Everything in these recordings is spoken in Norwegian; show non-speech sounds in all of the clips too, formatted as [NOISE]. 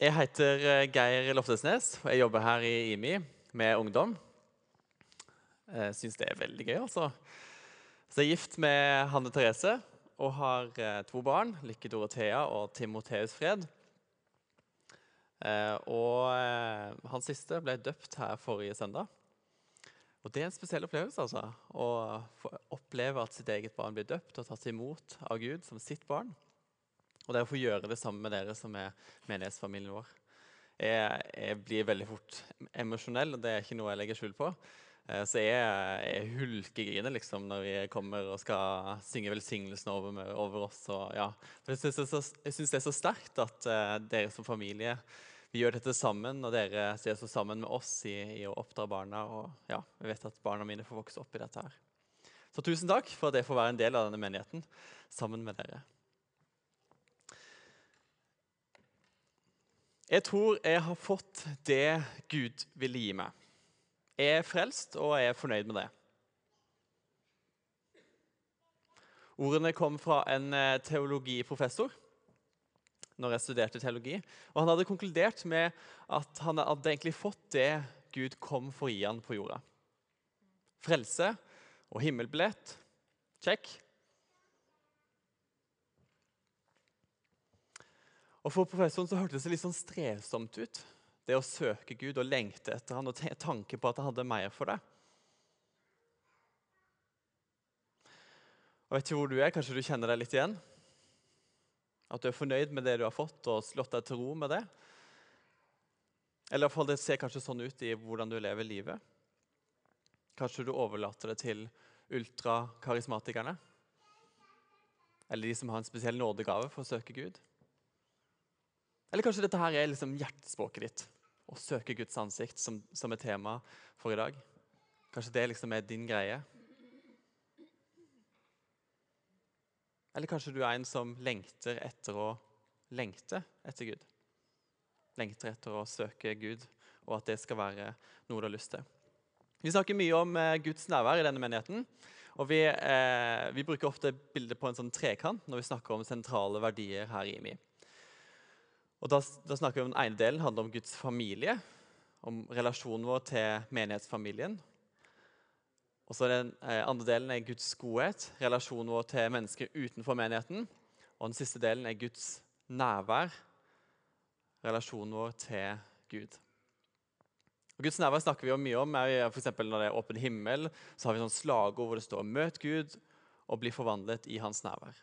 Jeg heter eh, Geir Loftesnes, og jeg jobber her i IMI med ungdom. Jeg syns det er veldig gøy, altså. Så jeg er gift med Hanne Therese og har eh, to barn, Lykke Dorothea og Timoteus Fred. Eh, og eh, han siste ble døpt her forrige søndag. Og det er en spesiell opplevelse, altså. Å oppleve at sitt eget barn blir døpt og tatt imot av Gud som sitt barn. Og det å få gjøre det sammen med dere som er menighetsfamilien vår. Jeg, jeg blir veldig fort emosjonell, og det er ikke noe jeg legger skjul på. Eh, så jeg, jeg hulkegriner liksom når vi kommer og skal synge velsignelsen over, over oss. Og, ja. Jeg syns det er så sterkt at uh, dere som familie vi gjør dette sammen, og dere ser så sammen med oss i, i, å oppdra barna. Og ja, jeg vet at barna mine får vokse opp i dette her. Så tusen takk for at jeg får være en del av denne menigheten sammen med dere. Jeg tror jeg har fått det Gud ville gi meg. Jeg er frelst, og jeg er fornøyd med det. Ordene kom fra en eh, teologiprofessor når jeg studerte teologi. Og Han hadde konkludert med at han hadde egentlig fått det Gud kom for å gi han på jorda. Frelse og himmelbillett. Check. Og For professoren så hørtes det litt sånn strevsomt ut, det å søke Gud og lengte etter han, og tanke på at han hadde mer for deg. Og vet ikke hvor du er, Kanskje du kjenner deg litt igjen? At du er fornøyd med det du har fått, og slått deg til ro med det? Eller i hvert fall det ser kanskje sånn ut i hvordan du lever livet. Kanskje du overlater det til ultrakarismatikerne? Eller de som har en spesiell nådegave for å søke Gud? Eller kanskje dette her er liksom hjertespråket ditt. Å søke Guds ansikt som, som er tema for i dag. Kanskje det liksom er din greie. Eller kanskje du er en som lengter etter å lengte etter Gud. Lengter etter å søke Gud, og at det skal være noe du har lyst til. Vi snakker mye om eh, Guds nærvær i denne menigheten. Og vi, eh, vi bruker ofte bilder på en sånn trekant når vi snakker om sentrale verdier her i IMI. Og da, da, snakker vi om Den ene delen handler om Guds familie, om relasjonen vår til menighetsfamilien. Og så Den eh, andre delen er Guds godhet, relasjonen vår til mennesker utenfor menigheten. Og den siste delen er Guds nærvær, relasjonen vår til Gud. Og Guds nærvær snakker vi jo mye om. For når det er åpen himmel, så har vi sånn slagord hvor det står 'Møt Gud og bli forvandlet i Hans nærvær'.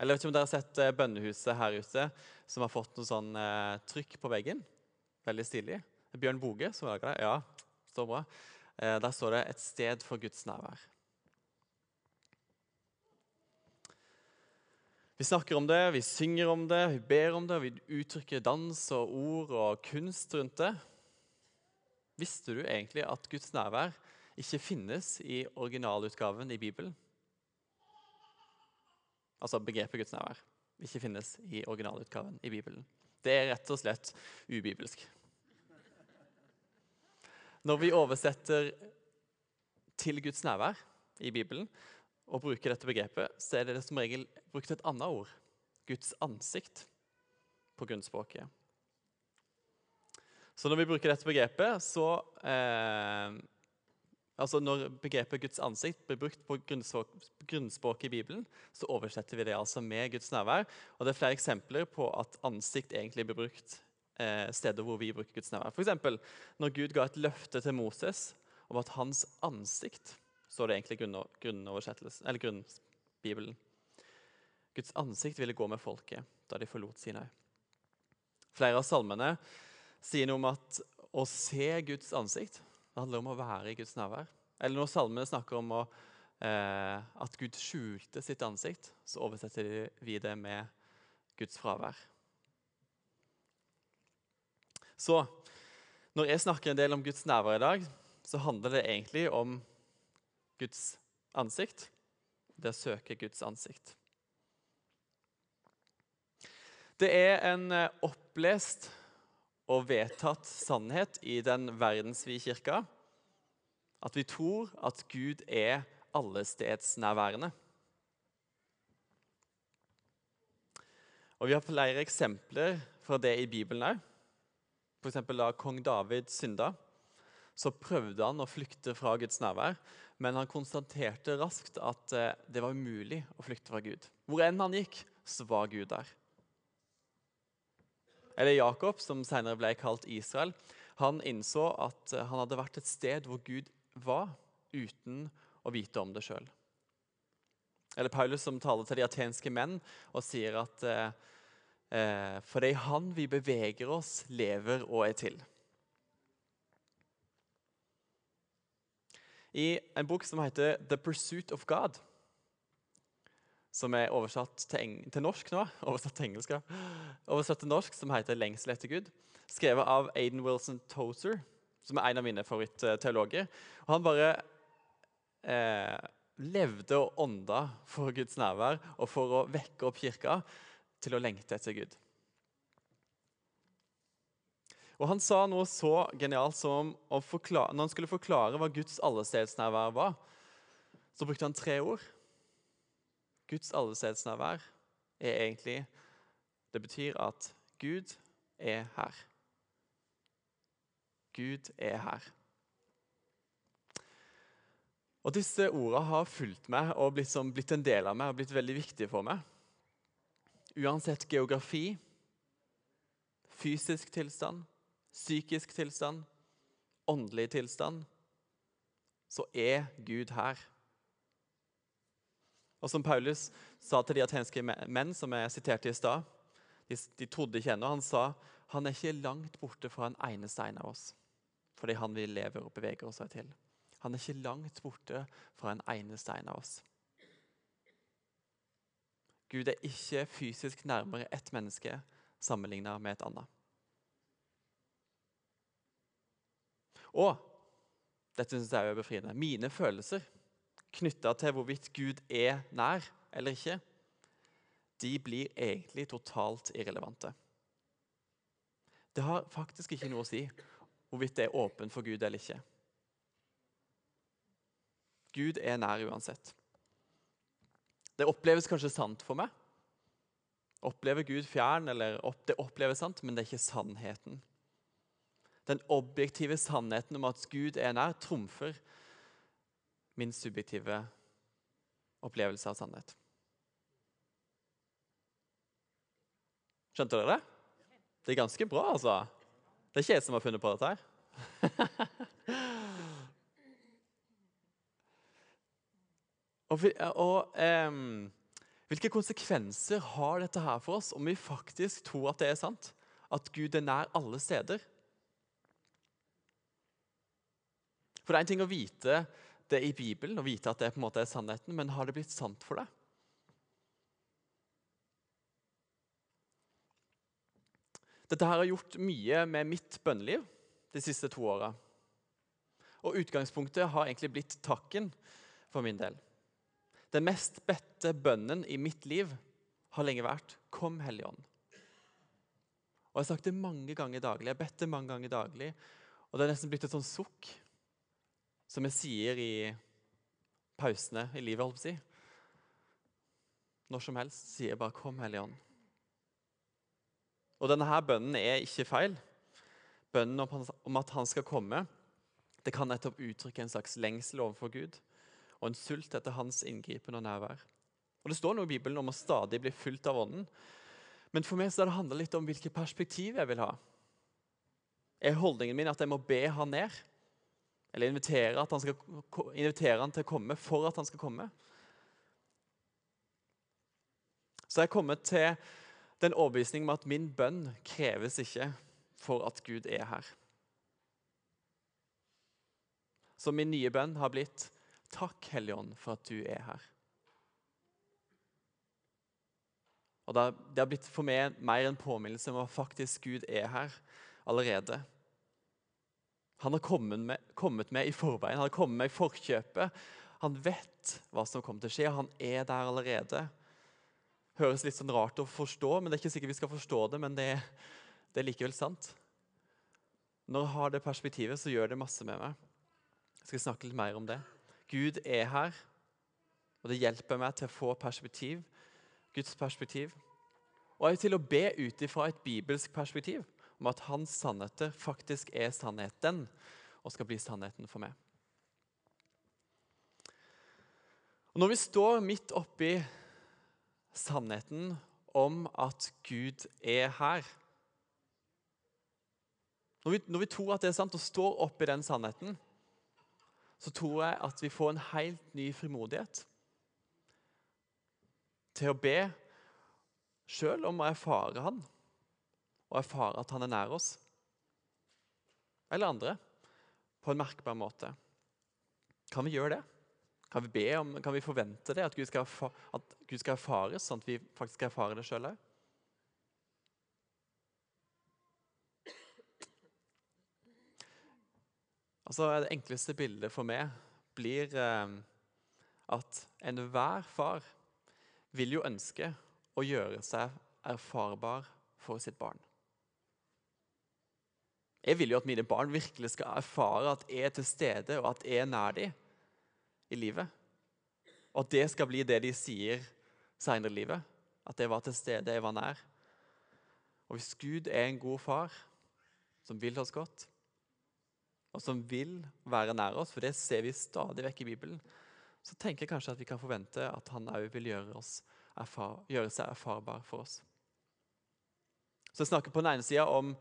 Eller vet ikke om dere har sett eh, bønnehuset her ute, som har fått noe sånn eh, trykk på veggen. Veldig stilig. Bjørn Boge som lager det. Ja, står bra. Eh, der står det 'Et sted for Guds nærvær'. Vi snakker om det, vi synger om det, vi ber om det, vi uttrykker dans og ord og kunst rundt det. Visste du egentlig at Guds nærvær ikke finnes i originalutgaven i Bibelen? altså begrepet Guds nærvær, ikke finnes i originalutgaven i Bibelen. Det er rett og slett ubibelsk. Når vi oversetter til Guds nærvær i Bibelen og bruker dette begrepet, så er det som regel brukt et annet ord. Guds ansikt på grunnspråket. Så når vi bruker dette begrepet, så eh, Altså Når begrepet Guds ansikt blir brukt på grunnspråket i Bibelen, så oversetter vi det altså med Guds nærvær. Og Det er flere eksempler på at ansikt egentlig blir brukt eh, steder hvor vi bruker Guds nærvær. F.eks. når Gud ga et løfte til Moses om at hans ansikt så det egentlig eller grunnbibelen. Guds ansikt ville gå med folket da de forlot Sinai. Flere av salmene sier noe om at å se Guds ansikt det handler om å være i Guds nærvær. Eller når salmene snakker om å, eh, at Gud skjulte sitt ansikt, så oversetter vi det med Guds fravær. Så når jeg snakker en del om Guds nærvær i dag, så handler det egentlig om Guds ansikt. Det å søke Guds ansikt. Det er en eh, opplest og vedtatt sannhet i den verdensvide kirka at vi tror at Gud er allestedsnærværende. Og Vi har flere eksempler fra det i Bibelen òg. F.eks. da kong David synda, så prøvde han å flykte fra Guds nærvær. Men han konstaterte raskt at eh, det var umulig å flykte fra Gud. Hvor enn han gikk, så var Gud der. Eller Jakob, som senere ble kalt Israel, han innså at eh, han hadde vært et sted hvor Gud var, uten å vite om det sjøl. Eller Paulus, som taler til de atenske menn og sier at eh, eh, for det er Han vi beveger oss, lever og er til. I en bok som heter 'The Pursuit of God', som er oversatt til, til norsk nå, [LAUGHS] oversatt til engelsk, oversatt til norsk, som heter 'Lengsel etter Gud', skrevet av Aiden Wilson Tozer, som er en av mine favoritt-teologer. Og Han bare eh, levde og ånda for Guds nærvær og for å vekke opp kirka til å lengte etter Gud. Og Han sa noe så genialt som forklare, når han skulle forklare hva Guds allestedsnærvær var, så brukte han tre ord. Guds allestedsnærvær er egentlig Det betyr at Gud er her. Gud er her. Og Disse ordene har fulgt meg og blitt, som, blitt en del av meg og blitt veldig viktige for meg. Uansett geografi, fysisk tilstand, psykisk tilstand, åndelig tilstand, så er Gud her. Og som Paulus sa til de atenske menn, som jeg siterte i stad de, de, trodde ikke ennå. Han sa han er ikke langt borte fra en eneste en av oss, fordi han vi lever og beveger oss til. Han er ikke langt borte fra en eneste en av oss. Gud er ikke fysisk nærmere ett menneske sammenlignet med et annet. Og dette synes jeg er befriende. Mine følelser knytta til hvorvidt Gud er nær eller ikke, de blir egentlig totalt irrelevante. Det har faktisk ikke noe å si hvorvidt det er åpent for Gud eller ikke. Gud er nær uansett. Det oppleves kanskje sant for meg. Opplever Gud fjern, eller det oppleves sant, men det er ikke sannheten den objektive sannheten om at Gud er nær, trumfer min subjektive opplevelse av sannhet. Skjønte dere det? Det er ganske bra, altså. Det er ikke jeg som har funnet på dette her. [LAUGHS] og, og um, hvilke konsekvenser har dette her for oss om vi faktisk tror at det er sant? At Gud er nær alle steder? For det er en ting å vite det i Bibelen å vite at det på en måte er sannheten, men har det blitt sant for deg? Dette her har gjort mye med mitt bønneliv de siste to åra. Og utgangspunktet har egentlig blitt takken for min del. Den mest bedte bønnen i mitt liv har lenge vært 'Kom, Hellige Ånd'. Og Jeg har sagt det mange ganger daglig. Jeg har bedt det mange ganger daglig. Og det er nesten blitt et sånn sukk som jeg sier i pausene i livet, holdt på å si. Når som helst sier jeg bare 'Kom, Hellige Ånd'. Og denne her bønnen er ikke feil. Bønnen om at han skal komme, det kan nettopp uttrykke en slags lengsel overfor Gud og en sult etter hans inngripen og nærvær. Og Det står noe i Bibelen om å stadig bli fulgt av Ånden. Men for meg så har det litt om hvilket perspektiv jeg vil ha. Er holdningen min at jeg må be han ned? Eller invitere, han skal, invitere han til å komme for at han skal komme. Så jeg er kommet til den overbevisning om at min bønn kreves ikke for at Gud er her. Så min nye bønn har blitt Takk, Hellige Ånd, for at du er her. Og Det har blitt for meg mer en påminnelse om at faktisk Gud er her allerede. Han har kommet med, kommet med, i forveien, han har kommet med i forkjøpet. Han vet hva som kommer til å skje, han er der allerede. Høres litt sånn rart å forstå, men det er ikke sikkert vi skal forstå det. Men det, det er likevel sant. Når jeg har det perspektivet, så gjør det masse med meg. Jeg skal snakke litt mer om det. Gud er her, og det hjelper meg til å få perspektiv. Guds perspektiv. Og jeg er til å be ut ifra et bibelsk perspektiv om at hans sannheter faktisk er sannheten og skal bli sannheten for meg. Og Når vi står midt oppi sannheten om at Gud er her når vi, når vi tror at det er sant og står oppi den sannheten, så tror jeg at vi får en helt ny frimodighet til å be sjøl om å erfare Han, og erfare at Han er nær oss. Eller andre, på en merkbar måte. Kan vi gjøre det? Kan vi be om, kan vi forvente det, at Gud skal, at Gud skal erfares, sånn at vi faktisk erfarer det sjøl òg? Altså, Det enkleste bildet for meg blir eh, at enhver far vil jo ønske å gjøre seg erfarbar for sitt barn. Jeg vil jo at mine barn virkelig skal erfare at jeg er til stede, og at jeg er nær dem i livet. Og at det skal bli det de sier senere i livet. At jeg var til stede, jeg var nær. Og hvis Gud er en god far som vil oss godt, og som vil være nær oss, for det ser vi stadig vekk i Bibelen, så tenker jeg kanskje at vi kan forvente at han òg vil gjøre, erfar, gjøre, seg erfarbar for oss. Så jeg snakker på den ene sida om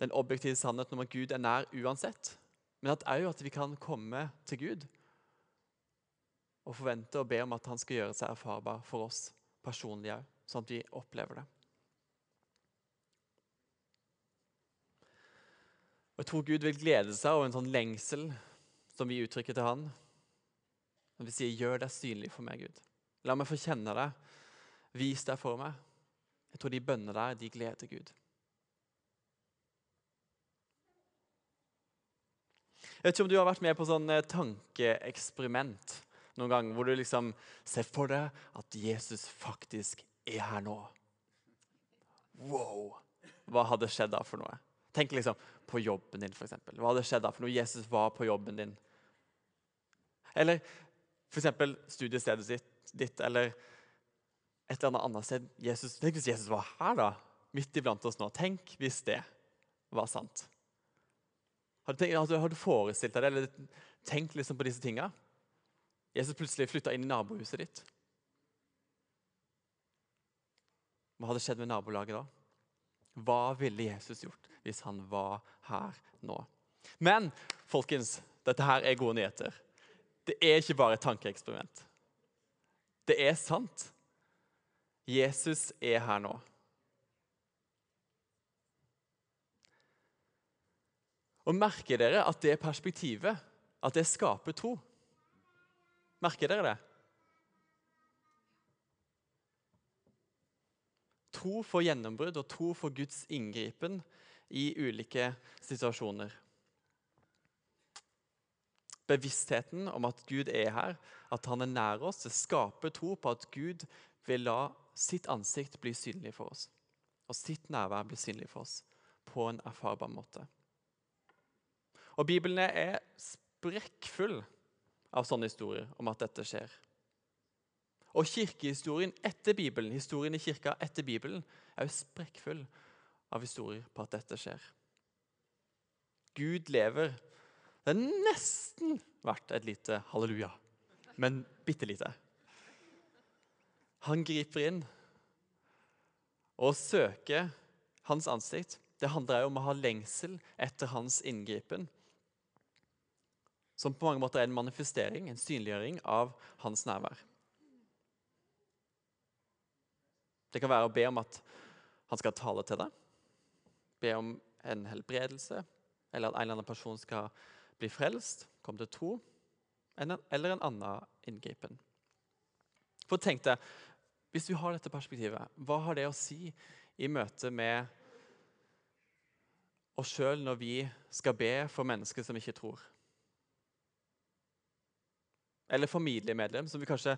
den objektive sannheten om at Gud er nær uansett, men at òg at vi kan komme til Gud og forvente og be om at han skal gjøre seg erfarbar for oss personlig òg, sånn at vi opplever det. Og Jeg tror Gud vil glede seg over en sånn lengsel som vi uttrykker til Han. Når vi sier 'gjør deg synlig for meg, Gud'. La meg få kjenne deg. Vis deg for meg. Jeg tror de bønnene der, de gleder Gud. Jeg vet ikke om du har vært med på sånn eh, tankeeksperiment noen gang, hvor du liksom ser for deg at Jesus faktisk er her nå. Wow! Hva hadde skjedd da for noe? Tenk liksom på jobben din, f.eks. Hva hadde skjedd da for noe? Jesus var på jobben din? Eller f.eks. studiestedet ditt, eller et eller annet annet sted. Jesus, tenk hvis Jesus var her, da, midt iblant oss nå. Tenk hvis det var sant. Har du, tenkt, du, har du forestilt deg det, eller tenkt liksom på disse tinga? Jesus plutselig flytta inn i nabohuset ditt. Hva hadde skjedd med nabolaget da? Hva ville Jesus gjort hvis han var her nå? Men folkens, dette her er gode nyheter. Det er ikke bare et tankeeksperiment. Det er sant. Jesus er her nå. Og Merker dere at det perspektivet, at det skaper tro? Merker dere det? tro for gjennombrudd og tro for Guds inngripen i ulike situasjoner. Bevisstheten om at Gud er her, at han er nær oss, det skaper tro på at Gud vil la sitt ansikt bli synlig for oss. Og sitt nærvær bli synlig for oss på en erfarbar måte. Og Bibelen er sprekkfull av sånne historier om at dette skjer. Og kirkehistorien etter Bibelen, historien i kirka etter Bibelen er jo sprekkfull av historier på at dette skjer. Gud lever. Det er nesten vært et lite halleluja, men bitte lite. Han griper inn og søker hans ansikt. Det handler om å ha lengsel etter hans inngripen. Som på mange måter er en manifestering, en synliggjøring av hans nærvær. Det kan være å be om at han skal tale til deg. Be om en helbredelse, eller at en eller annen person skal bli frelst, komme til tro, eller en annen inngripen. For tenk deg, Hvis vi har dette perspektivet, hva har det å si i møte med oss sjøl når vi skal be for mennesker som ikke tror? Eller familiemedlem som vi kanskje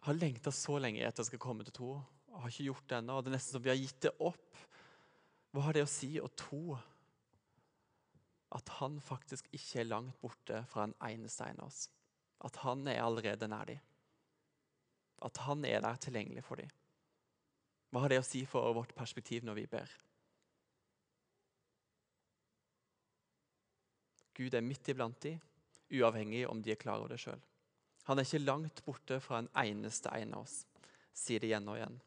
har lengta så lenge etter skal komme til tro, og har ikke gjort det ennå. Det er nesten som vi har gitt det opp. Hva har det å si å tro at han faktisk ikke er langt borte fra en eneste en av oss? At han er allerede nær dem. At han er der tilgjengelig for dem. Hva har det å si for vårt perspektiv når vi ber? Gud er midt iblant de, uavhengig om de er klar over det sjøl. Han er ikke langt borte fra en eneste en av oss. Sier det igjen og igjen.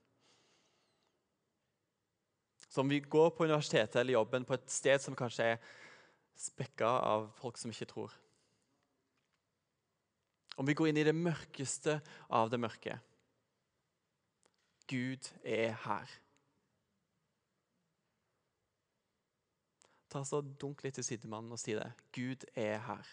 Så om vi går på universitetet eller jobben på et sted som kanskje er spekka av folk som ikke tror Om vi går inn i det mørkeste av det mørke Gud er her. Ta så Dunk litt til sidemannen og si det. Gud er her.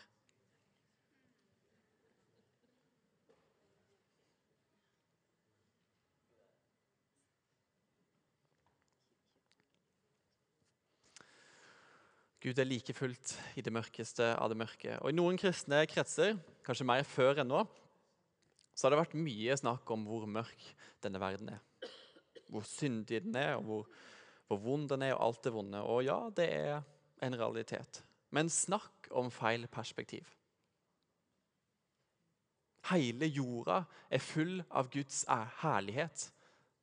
Gud er like fullt i det mørkeste av det mørke. Og I noen kristne kretser, kanskje mer før enn nå, så har det vært mye snakk om hvor mørk denne verden er. Hvor syndig den er, og hvor, hvor vond den er, og alt det vonde. Og ja, det er en realitet. Men snakk om feil perspektiv. Hele jorda er full av Guds herlighet,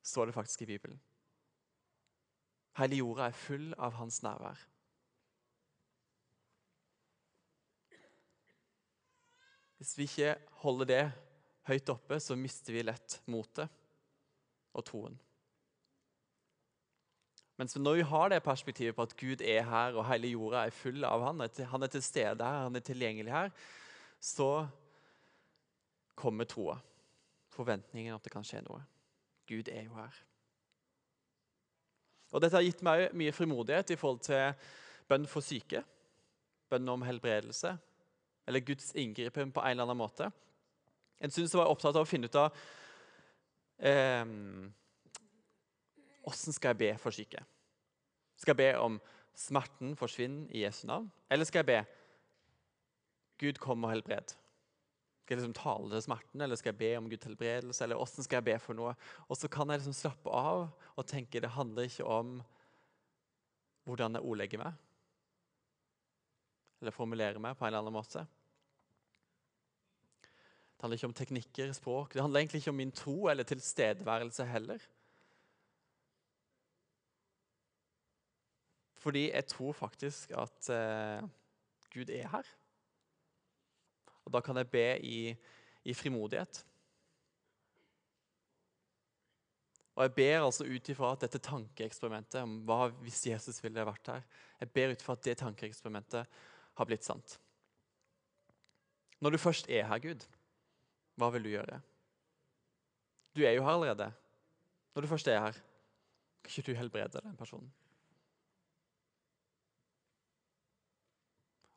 står det faktisk i Bibelen. Hele jorda er full av hans nærvær. Hvis vi ikke holder det høyt oppe, så mister vi lett motet og troen. Mens når vi har det perspektivet på at Gud er her, og hele jorda er full av Han, han er til stede her, han er tilgjengelig her, så kommer troa. Forventningen at det kan skje noe. Gud er jo her. Og Dette har gitt meg mye frimodighet i forhold til bønn for syke, bønn om helbredelse, eller Guds inngripen på en eller annen måte. En syns jeg var opptatt av å finne ut av eh, Hvordan skal jeg be for syke? Skal jeg be om smerten forsvinner i Jesu navn? Eller skal jeg be Gud, kom og helbred? Skal jeg liksom tale til smerten, eller skal jeg be om Guds helbredelse? eller hvordan skal jeg be for noe? Og så kan jeg liksom slappe av og tenke det handler ikke om hvordan jeg ordlegger meg, eller formulerer meg på en eller annen måte. Det handler ikke om teknikker, språk. Det handler egentlig ikke om min tro eller tilstedeværelse heller. Fordi jeg tror faktisk at eh, Gud er her. Og da kan jeg be i, i frimodighet. Og jeg ber altså ut ifra at dette tankeeksperimentet om hva hvis Jesus ville vært her, jeg ber ut ifra at det tankeeksperimentet har blitt sant. Når du først er her, Gud, hva vil du gjøre? Du er jo her allerede. Når du først er her, kan ikke du helbrede den personen?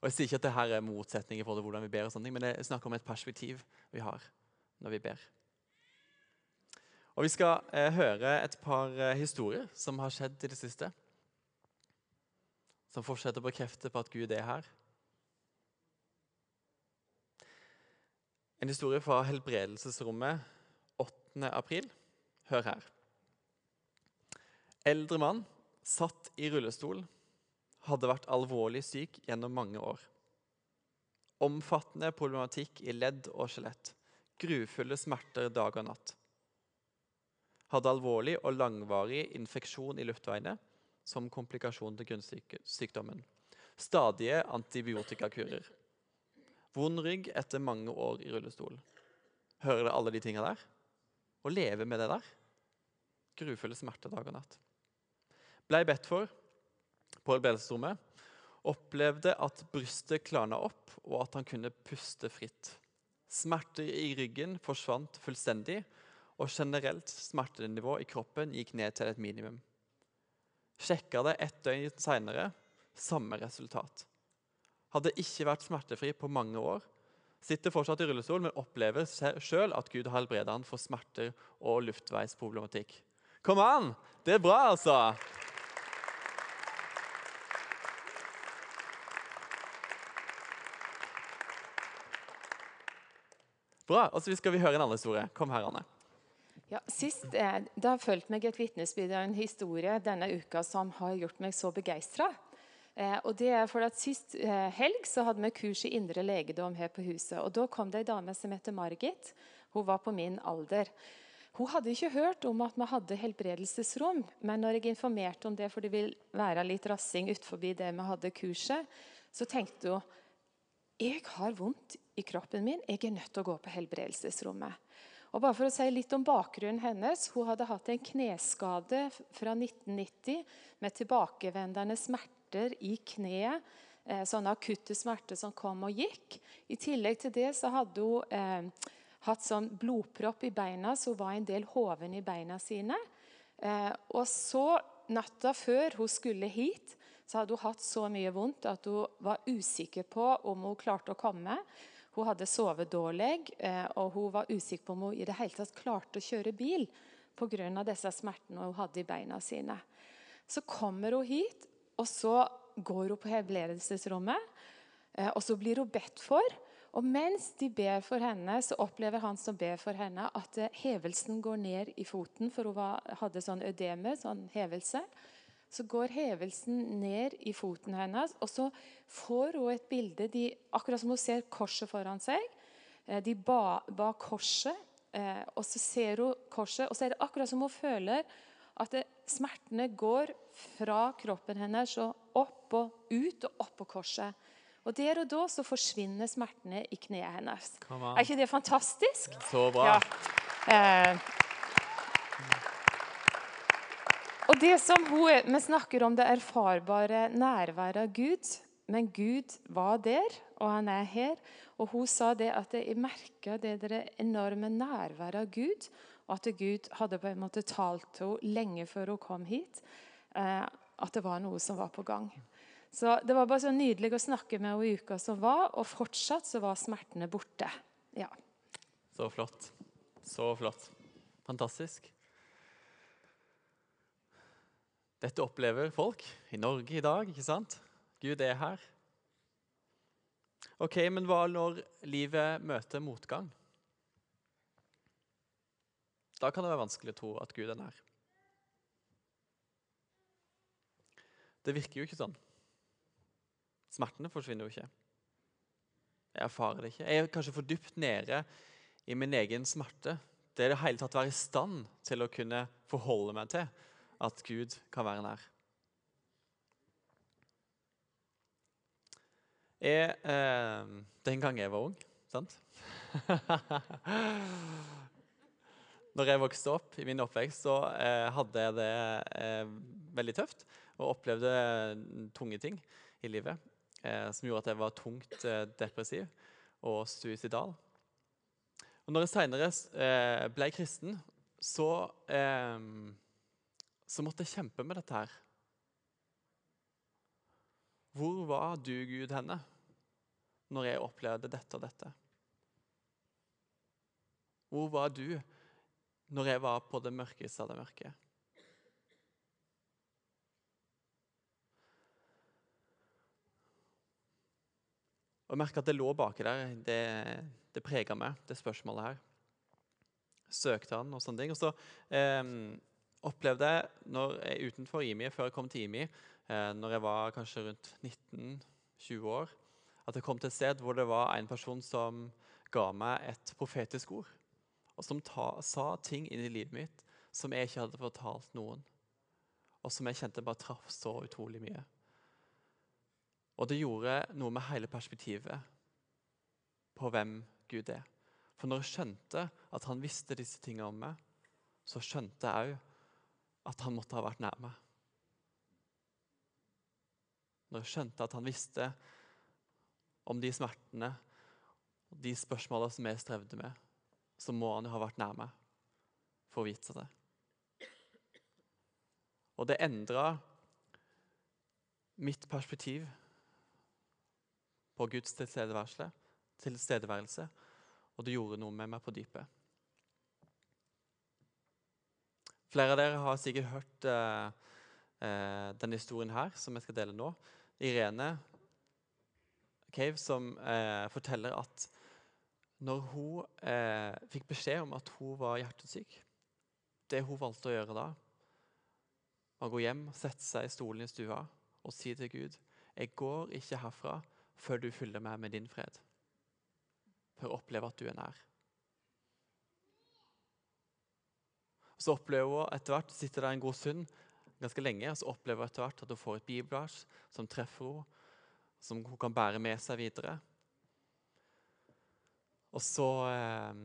Og Jeg sier ikke at dette er motsetninger for det, hvordan vi ber, og sånne men jeg snakker om et perspektiv vi har når vi ber. Og Vi skal eh, høre et par eh, historier som har skjedd i det siste. Som fortsetter å bekrefte på at Gud er her. En historie fra helbredelsesrommet 8. april. Hør her. Eldre mann satt i rullestol, hadde vært alvorlig syk gjennom mange år. Omfattende problematikk i ledd og skjelett. Grufulle smerter dag og natt. Hadde alvorlig og langvarig infeksjon i luftveiene som komplikasjon til grunnsykdommen. Stadige antibiotikakurer. Vond rygg etter mange år i rullestol. Hører dere alle de tinga der? Å leve med det der. Grufulle smerter dag og natt. Blei bedt for på helbredelsesrommet. Opplevde at brystet klarna opp, og at han kunne puste fritt. Smerter i ryggen forsvant fullstendig, og generelt smertenivå i kroppen gikk ned til et minimum. Sjekka det ett døgn seinere. Samme resultat. Hadde ikke vært smertefri på mange år. Sitter fortsatt i rullestol, men opplever sjøl at Gud har helbreda han for smerter og luftveisproblematikk. Kom an! Det er bra, altså! Bra. Og så skal vi høre en annen historie. Kom her, Anne. Ja, sist, eh, Det har fulgt meg et vitnesbyrd av en historie denne uka som har gjort meg så begeistra. Eh, og det er for at Sist eh, helg så hadde vi kurs i indre legedom her på huset. og Da kom det ei dame som heter Margit. Hun var på min alder. Hun hadde ikke hørt om at vi hadde helbredelsesrom, men når jeg informerte om det, for det vil være litt rassing utenfor det vi hadde kurset, så tenkte hun jeg har vondt i kroppen min, jeg er nødt til å gå på helbredelsesrommet. Og bare for å si litt om bakgrunnen hennes, Hun hadde hatt en kneskade fra 1990 med tilbakevendende smerter i kneet. Eh, sånne akutte smerter som kom og gikk. I tillegg til det så hadde hun eh, hatt sånn blodpropp i beina, så hun var en del hoven i beina sine. Eh, og så, natta før hun skulle hit, så hadde hun hatt så mye vondt at hun var usikker på om hun klarte å komme. Hun hadde sovet dårlig, eh, og hun var usikker på om hun i det hele tatt klarte å kjøre bil pga. disse smertene hun hadde i beina sine. Så kommer hun hit, og så går hun på helbredelsesrommet. Eh, og så blir hun bedt for. Og mens de ber for henne, så opplever han som ber for henne, at eh, hevelsen går ned i foten, for hun hadde sånn ødeme, sånn hevelse. Så går hevelsen ned i foten hennes, og så får hun et bilde de, Akkurat som hun ser korset foran seg. Eh, de ba, ba korset, og så ser hun korset, og så er det akkurat som hun føler at smertene går fra kroppen hennes og opp og ut og opp på korset. Og Der og da så forsvinner smertene i kneet hennes. Er ikke det fantastisk? Så bra. Ja. Eh. Og det som hun, Vi snakker om det erfarbare nærværet av Gud. Men Gud var der, og han er her. Og hun sa det at jeg merka det der enorme nærværet av Gud. At Gud hadde på en måte talt til henne lenge før hun kom hit. Eh, at det var noe som var på gang. Så Det var bare så nydelig å snakke med henne i uka som var, og fortsatt så var smertene borte. Ja. Så flott. Så flott. Fantastisk. Dette opplever folk i Norge i dag, ikke sant? Gud er her. Ok, Men hva når livet møter motgang? Da kan det være vanskelig å tro at Gud er nær. Det virker jo ikke sånn. Smertene forsvinner jo ikke. Jeg erfarer det ikke. Jeg er kanskje for dypt nede i min egen smerte Det er det hele tatt å være i stand til å kunne forholde meg til at Gud kan være nær. Jeg, eh, den gang jeg var ung, sant [LAUGHS] Når jeg vokste opp i min oppvekst, så eh, hadde jeg det eh, veldig tøft og opplevde tunge ting i livet eh, som gjorde at jeg var tungt eh, depressiv og suicidal. Og når jeg seinere eh, ble kristen, så, eh, så måtte jeg kjempe med dette her. Hvor var du, Gud, henne når jeg opplevde dette og dette? Hvor var du når jeg var på det mørkeste av det mørke? Og jeg merka at det lå baki der. Det, det prega meg, det spørsmålet her. Søkte han og sånne ting. Og så eh, opplevde jeg, når jeg utenfor IMI, før jeg kom til IMI, eh, når jeg var kanskje rundt 19-20 år, at jeg kom til et sted hvor det var en person som ga meg et profetisk ord. Og som ta, sa ting inn i livet mitt som jeg ikke hadde fortalt noen. Og som jeg kjente bare traff så utrolig mye. Og det gjorde noe med hele perspektivet på hvem Gud er. For når jeg skjønte at han visste disse tingene om meg, så skjønte jeg òg at han måtte ha vært nær meg. Når jeg skjønte at han visste om de smertene og de spørsmålene som jeg strevde med, så må han jo ha vært nær meg for å vite det. Og det endra mitt perspektiv på Guds tilstedeværelse, tilstedeværelse, og det gjorde noe med meg på dypet. Flere av dere har sikkert hørt eh, eh, denne historien her, som jeg skal dele nå. Irene Cave som eh, forteller at når hun eh, fikk beskjed om at hun var hjertesyk Det hun valgte å gjøre da, var å gå hjem, sette seg i stolen i stua og si til Gud jeg går ikke herfra før du fyller meg med din fred. For å oppleve at du er nær. Så opplever hun etter hvert, sitter der en god stund, ganske lenge, så opplever hun etter hvert at hun får et bibelvers som treffer henne, som hun kan bære med seg videre. Og så eh,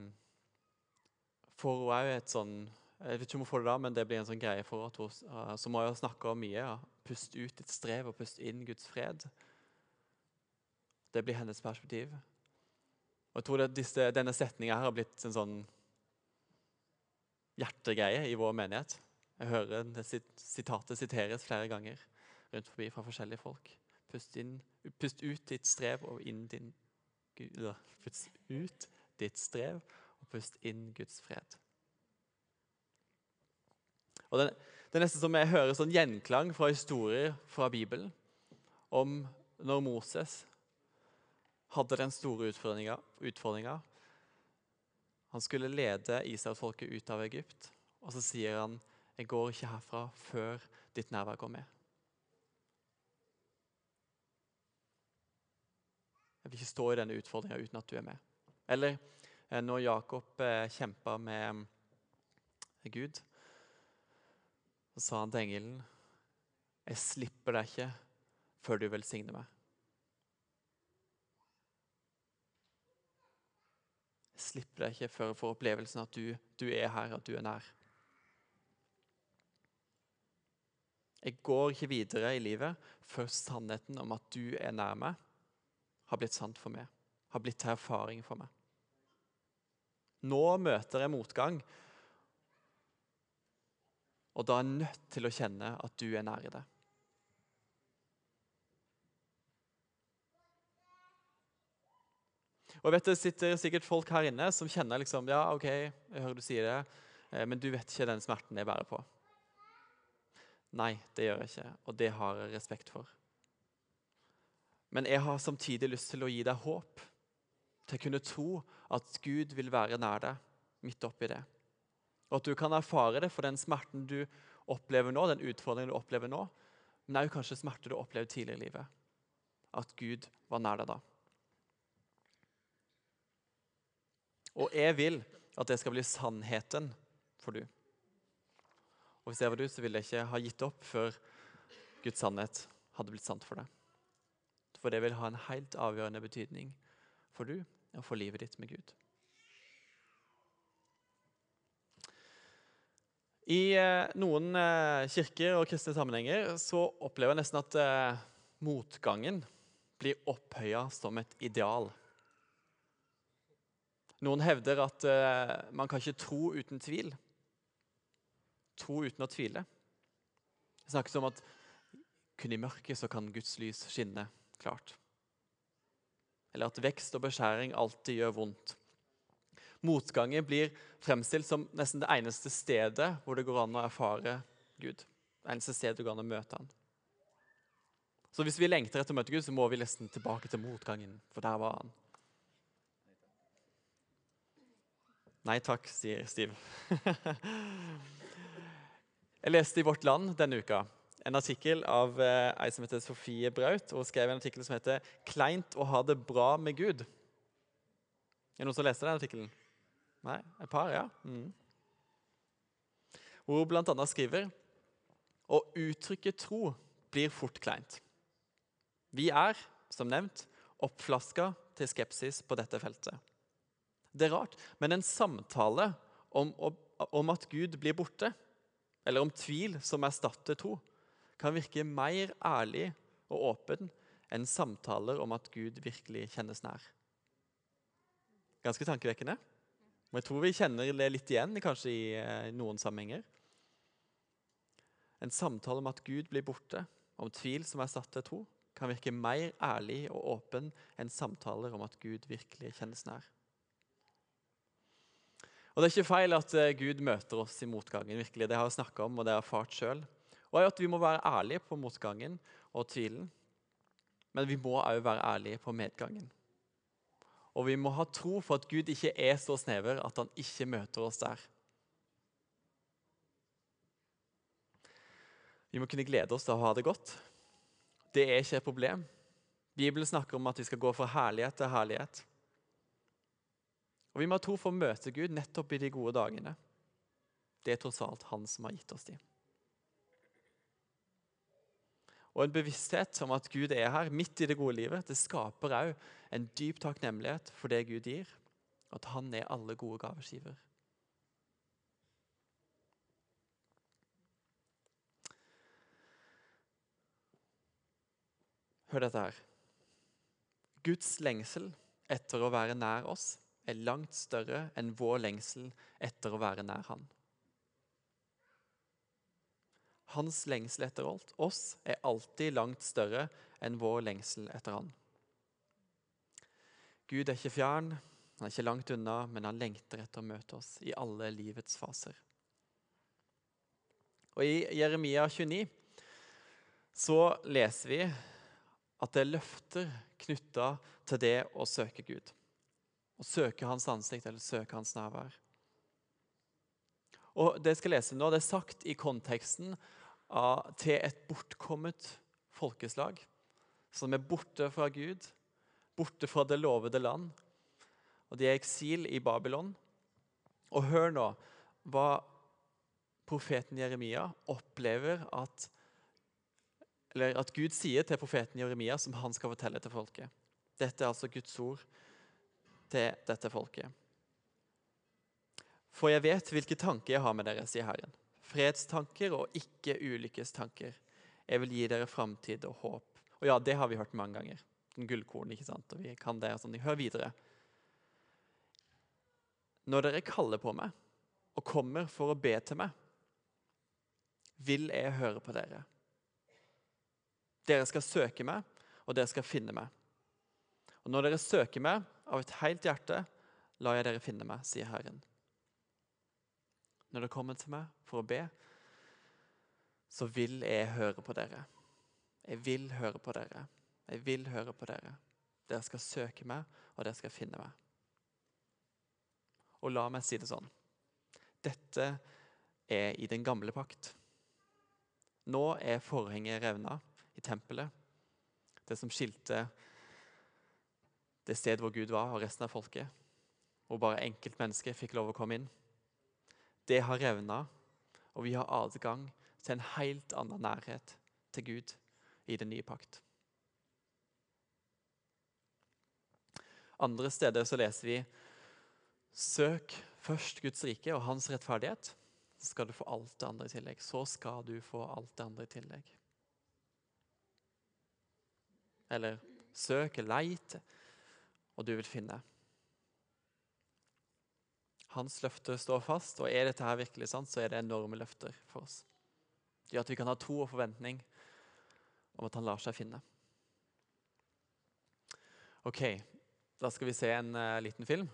får hun òg et sånn Jeg vet ikke om hun får det da, men det blir en sånn greie for henne. uh, må hun snakke om mye. Ja. Pust ut ditt strev og pust inn Guds fred. Det blir hennes perspektiv. Og jeg tror disse, Denne setninga har blitt en sånn hjertegreie i vår menighet. Jeg hører det sitatet siteres flere ganger rundt forbi fra forskjellige folk. Pust, inn, pust ut ditt strev og inn din Pust ut ditt strev og pust inn Guds fred. Og det, det er nesten som jeg hører sånn gjenklang fra historier fra Bibelen om når Moses hadde den store utfordringa. Han skulle lede Israelsfolket ut av Egypt, og så sier han, 'Jeg går ikke herfra før ditt nærvær går med'. Jeg vil ikke stå i denne utfordringa uten at du er med. Eller eh, når Jakob eh, kjempa med eh, Gud, så sa han til engelen, 'Jeg slipper deg ikke før du velsigner meg'. Jeg slipper deg ikke før jeg får opplevelsen at du, du er her, at du er nær. Jeg går ikke videre i livet før sannheten om at du er nær meg, har blitt sant for meg, har blitt til erfaring for meg. Nå møter jeg motgang, og da er jeg nødt til å kjenne at du er nær i det. Og jeg vet Det sitter sikkert folk her inne som kjenner liksom, ja, ok, jeg hører du sier det, eh, men du vet ikke den smerten jeg bærer på. Nei, det gjør jeg ikke, og det har jeg respekt for. Men jeg har samtidig lyst til å gi deg håp, til å kunne tro at Gud vil være nær deg midt oppi det. Og at du kan erfare det for den smerten du opplever nå, den utfordringen du opplever nå, men òg kanskje smerte du opplevde tidligere i livet. At Gud var nær deg da. Og jeg vil at det skal bli sannheten for du. Og hvis jeg var du, så ville jeg ikke ha gitt opp før Guds sannhet hadde blitt sant for deg. For det vil ha en helt avgjørende betydning for du og for livet ditt med Gud. I eh, noen eh, kirker og kristne sammenhenger så opplever jeg nesten at eh, motgangen blir opphøya som et ideal. Noen hevder at man kan ikke tro uten tvil. Tro uten å tvile. Det snakkes om at kun i mørket så kan Guds lys skinne klart. Eller at vekst og beskjæring alltid gjør vondt. Motgangen blir fremstilt som nesten det eneste stedet hvor det går an å erfare Gud. Det eneste stedet det går an å møte han. Så hvis vi lengter etter å møte Gud, så må vi nesten tilbake til motgangen, for der var han. Nei takk, sier Stiv. [LAUGHS] Jeg leste i Vårt Land denne uka en artikkel av eh, ei som heter Sofie Braut. og skrev en artikkel som heter 'Kleint å ha det bra med Gud'. Er det noen som leste den artikkelen? Nei? Et par, ja. Mm. Hvor hun bl.a. skriver å uttrykke tro blir fort kleint. Vi er, som nevnt, oppflaska til skepsis på dette feltet. Det er rart, men en samtale om, om at Gud blir borte, eller om tvil som erstatter tro, kan virke mer ærlig og åpen enn samtaler om at Gud virkelig kjennes nær. Ganske tankevekkende. Men jeg tror vi kjenner det litt igjen kanskje i eh, noen sammenhenger. En samtale om at Gud blir borte, om tvil som er satt til tro, kan virke mer ærlig og åpen enn samtaler om at Gud virkelig kjennes nær. Og Det er ikke feil at eh, Gud møter oss i motgangen. virkelig. Det har jeg snakka om, og det har jeg erfart sjøl er at vi må være ærlige på motgangen og tvilen. Men vi må òg være ærlige på medgangen. Og vi må ha tro for at Gud ikke er så snever at han ikke møter oss der. Vi må kunne glede oss til å ha det godt. Det er ikke et problem. Bibelen snakker om at vi skal gå fra herlighet til herlighet. Og Vi må ha tro for å møte Gud nettopp i de gode dagene. Det er tross alt Han som har gitt oss de. Og en bevissthet om at Gud er her midt i det gode livet, det skaper òg en dyp takknemlighet for det Gud gir, at han er alle gode gaveskiver. Hør dette her. Guds lengsel etter å være nær oss er langt større enn vår lengsel etter å være nær Han. Hans lengsel etter oss er alltid langt større enn vår lengsel etter Han. Gud er ikke fjern, han er ikke langt unna, men han lengter etter å møte oss i alle livets faser. Og I Jeremia 29 så leser vi at det er løfter knytta til det å søke Gud. Å søke Hans ansikt eller søke Hans nærvær. Og Det jeg skal lese nå, det er sagt i konteksten til et bortkommet folkeslag som er borte fra Gud, borte fra det lovede land. Og De er i eksil i Babylon. Og hør nå hva profeten Jeremia opplever at eller at Gud sier til profeten Jeremia, som han skal fortelle til folket. Dette er altså Guds ord til dette folket. For jeg vet hvilke tanker jeg har med dere, sier Herren. Fredstanker og ikke ulykkestanker. Jeg vil gi dere framtid og håp. Og ja, det har vi hørt mange ganger. Den gullkorn, ikke sant? Og vi kan det og sånn. Hør videre. Når dere kaller på meg og kommer for å be til meg, vil jeg høre på dere. Dere skal søke meg, og dere skal finne meg. Og når dere søker meg av et helt hjerte, lar jeg dere finne meg, sier Herren. Når dere kommer til meg for å be, så vil jeg høre på dere. Jeg vil høre på dere. Jeg vil høre på dere. Dere skal søke meg, og dere skal finne meg. Og la meg si det sånn. Dette er i den gamle pakt. Nå er forhenget revna i tempelet. Det som skilte det stedet hvor Gud var, og resten av folket. Hvor bare enkeltmennesker fikk lov å komme inn. Det har revna, og vi har adgang til en helt annen nærhet til Gud i den nye pakt. Andre steder så leser vi Søk først Guds rike og hans rettferdighet, så skal du få alt det andre i tillegg. Så skal du få alt det andre i tillegg. Eller søk, leit, og du vil finne. Hans løfter står fast, og er dette her virkelig sant, så er det enorme løfter for oss. Det gjør at vi kan ha tro og forventning om at han lar seg finne. Ok, da skal vi se en uh, liten film.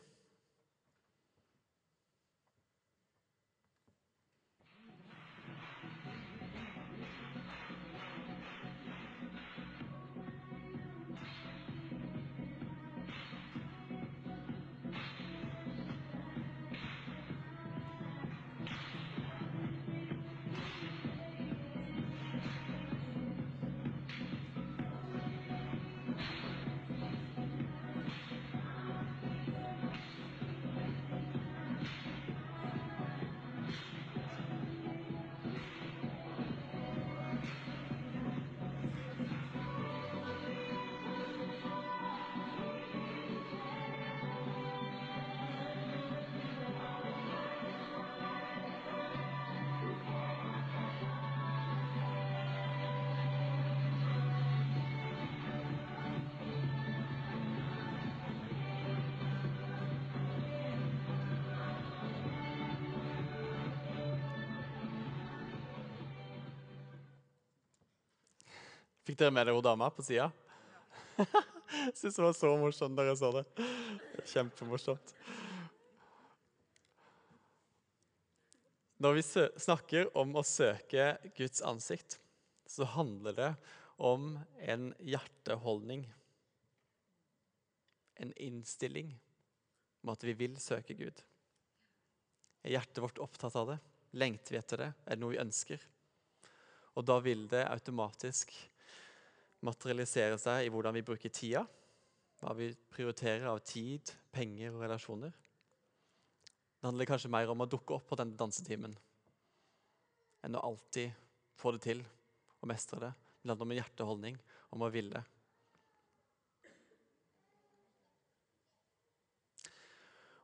Dere med det hun dama på sida? [LAUGHS] Syns det var så morsomt da jeg så det. Kjempemorsomt. Når vi snakker om å søke Guds ansikt, så handler det om en hjerteholdning. En innstilling om at vi vil søke Gud. Er hjertet vårt opptatt av det? Lengter vi etter det? Er det noe vi ønsker? Og da vil det automatisk materialisere seg i hvordan vi bruker tida. Hva vi prioriterer av tid, penger og relasjoner. Det handler kanskje mer om å dukke opp på denne dansetimen enn å alltid få det til og mestre det. Det handler om en hjerteholdning, om å ville.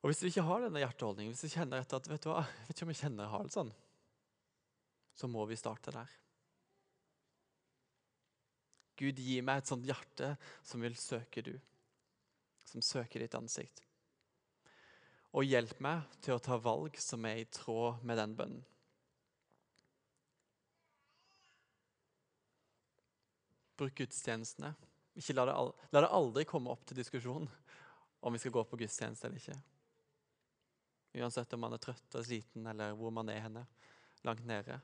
Og Hvis du ikke har denne hjerteholdningen, hvis du kjenner etter at vet du hva, jeg vet ikke om jeg kjenner jeg har det sånn, så må vi starte der. Gud, gi meg et sånt hjerte som vil søke du, som søker ditt ansikt. Og hjelp meg til å ta valg som er i tråd med den bønnen. Bruk gudstjenestene. Ikke la det, la det aldri komme opp til diskusjon om vi skal gå på gudstjeneste eller ikke. Uansett om man er trøtt og sliten eller hvor man er henne, langt nede.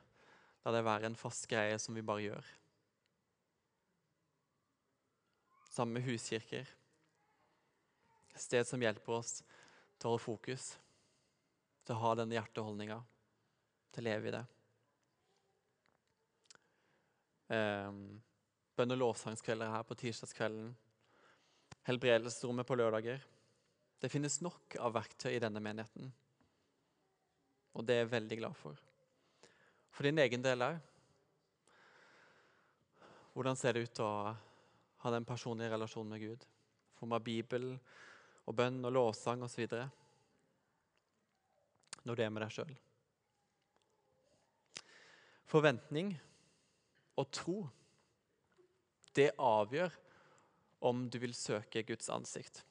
La det være en fast greie som vi bare gjør. Sammen med huskirker. Et sted som hjelper oss til å holde fokus, til å ha denne hjerteholdninga, til å leve i det. Um, bønn- og lovsangskvelder her på tirsdagskvelden. Helbredelsesrommet på lørdager. Det finnes nok av verktøy i denne menigheten. Og det er jeg veldig glad for. For din egen del òg. Hvordan ser det ut å ha den personlige relasjonen med Gud? Form av Bibel og bønn og lovsang osv. Når det er med deg sjøl. Forventning og tro, det avgjør om du vil søke Guds ansikt.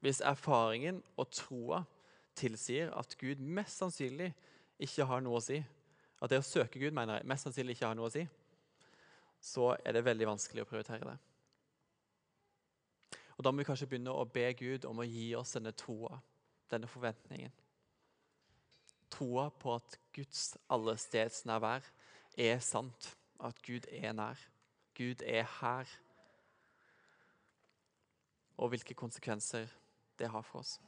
Hvis erfaringen og troa tilsier at Gud mest sannsynlig ikke har noe å si, at det å søke Gud mener jeg, mest sannsynlig ikke har noe å si, så er det veldig vanskelig å prioritere det. Og Da må vi kanskje begynne å be Gud om å gi oss denne troa, denne forventningen. Troa på at Guds allestedsnærvær er sant, at Gud er nær. Gud er her. Og hvilke konsekvenser det har for oss.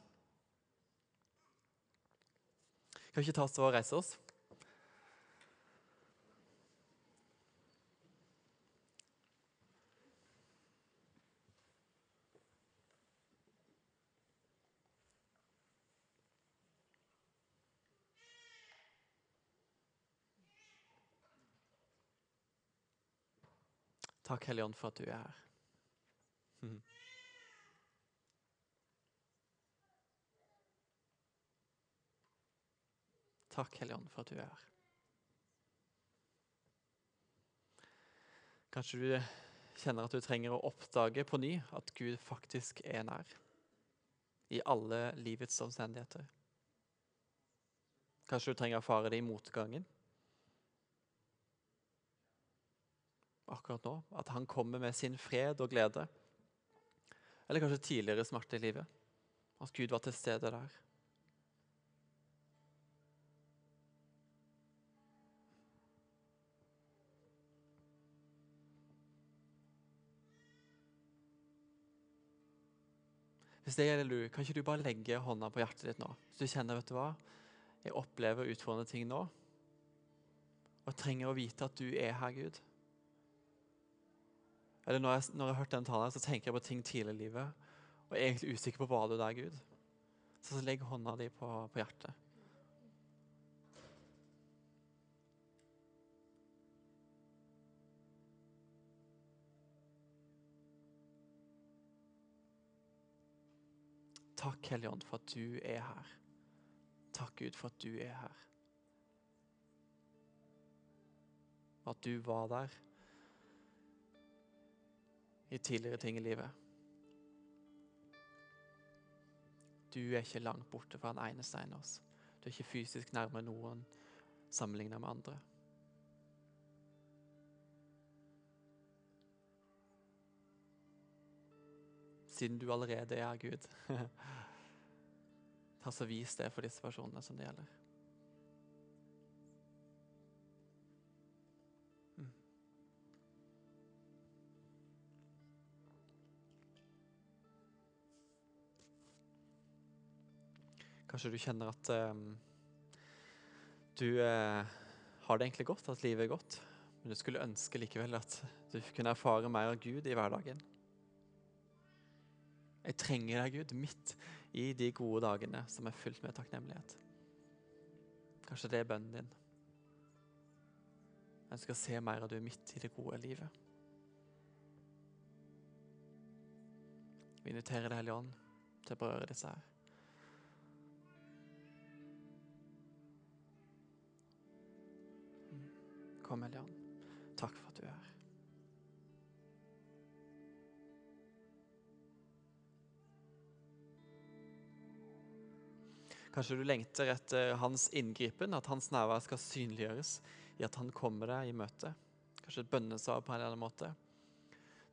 Kan vi ikke ta oss og reise oss? Takk, Hellige Ånd, for at du er her. [LAUGHS] Takk, Hellige Ånd, for at du er her. Kanskje du kjenner at du trenger å oppdage på ny at Gud faktisk er nær. I alle livets omstendigheter. Kanskje du trenger å erfare det i motgangen. Akkurat nå. At han kommer med sin fred og glede. Eller kanskje tidligere smerte i livet. At Gud var til stede der. Hvis det gjelder du, kan ikke du bare legge hånda på hjertet ditt nå? Hvis du kjenner vet du hva, jeg opplever utfordrende ting nå, og trenger å vite at du er her, Gud. Eller når jeg, når jeg har hørt den talen, så tenker jeg på ting tidligere i livet, og er egentlig usikker på hva du er, Gud. Så, så legg hånda di på, på hjertet. Takk, Hellige Ånd, for at du er her. Takk, Gud, for at du er her. At du var der i tidligere ting i livet. Du er ikke langt borte fra den eneste en av oss. Du er ikke fysisk nærme noen sammenlignet med andre. siden du allerede er Gud. [LAUGHS] Ta så Vis det for disse personene som det gjelder. Kanskje du kjenner at um, du uh, har det egentlig godt, at livet er godt, men du skulle ønske likevel at du kunne erfare mer av Gud i hverdagen. Jeg trenger deg, Gud, midt i de gode dagene som er fylt med takknemlighet. Kanskje det er bønnen din. Jeg ønsker å se mer av du midt i det gode livet. Vi inviterer deg, Hellige Ånd, til å berøre disse her. Kom, Helligånd. Takk for at du er her. Kanskje du lengter etter hans inngripen, at hans nærvær skal synliggjøres i at han kommer deg i møte. Kanskje et bønnesvar på en eller annen måte.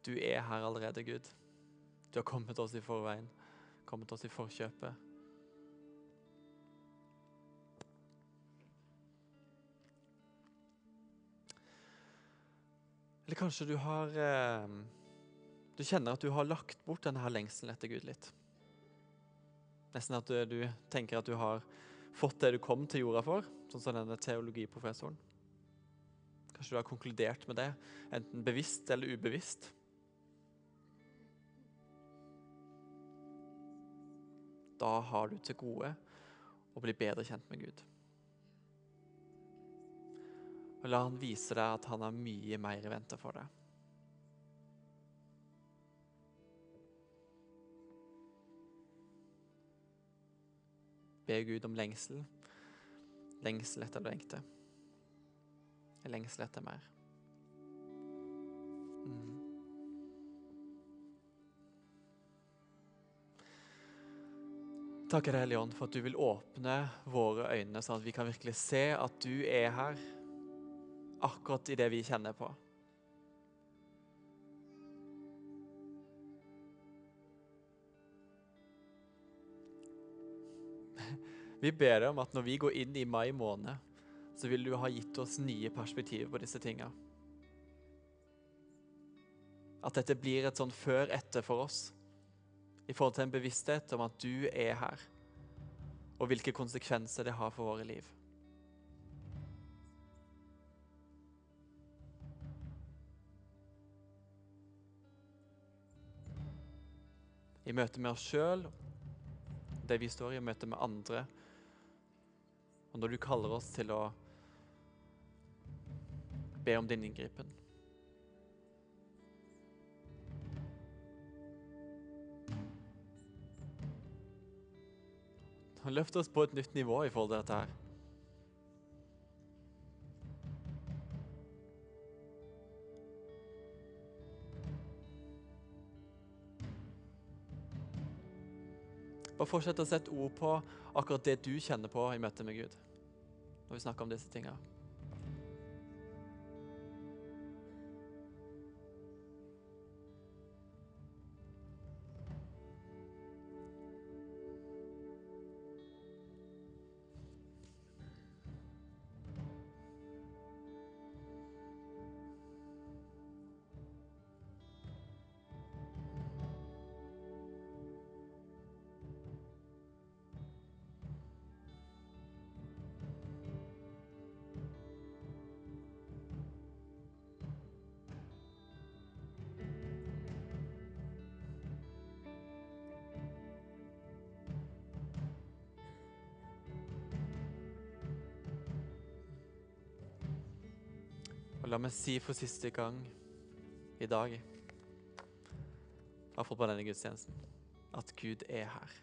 Du er her allerede, Gud. Du har kommet oss i forveien, kommet oss i forkjøpet. Eller kanskje du har eh, Du kjenner at du har lagt bort denne lengselen etter Gud litt. Nesten at du, tenker at du har fått det du kom til jorda for, sånn som denne teologiprofessoren. Kanskje du har konkludert med det, enten bevisst eller ubevisst. Da har du til gode å bli bedre kjent med Gud. Og la han vise deg at han har mye mer i vente for deg. Be Gud om lengsel. Lengsel etter det lengte. Lengsel etter mer. Mm. Takker Hellige Ånd, for at du vil åpne våre øyne, sånn at vi kan virkelig se at du er her akkurat i det vi kjenner på. [LAUGHS] Vi ber deg om at når vi går inn i mai måned, så vil du ha gitt oss nye perspektiver på disse tinga. At dette blir et sånn før-etter for oss, i forhold til en bevissthet om at du er her, og hvilke konsekvenser det har for våre liv. I møte med oss sjøl, det vi står i, i møte med andre. Og når du kaller oss til å be om din inngripen. Løft oss på et nytt nivå i forhold til dette her. Bare fortsett å sette ord på akkurat det du kjenner på i møte med Gud. Når vi snakker om disse tinga. Meg si for siste gang i dag, iallfall på denne gudstjenesten, at Gud er her.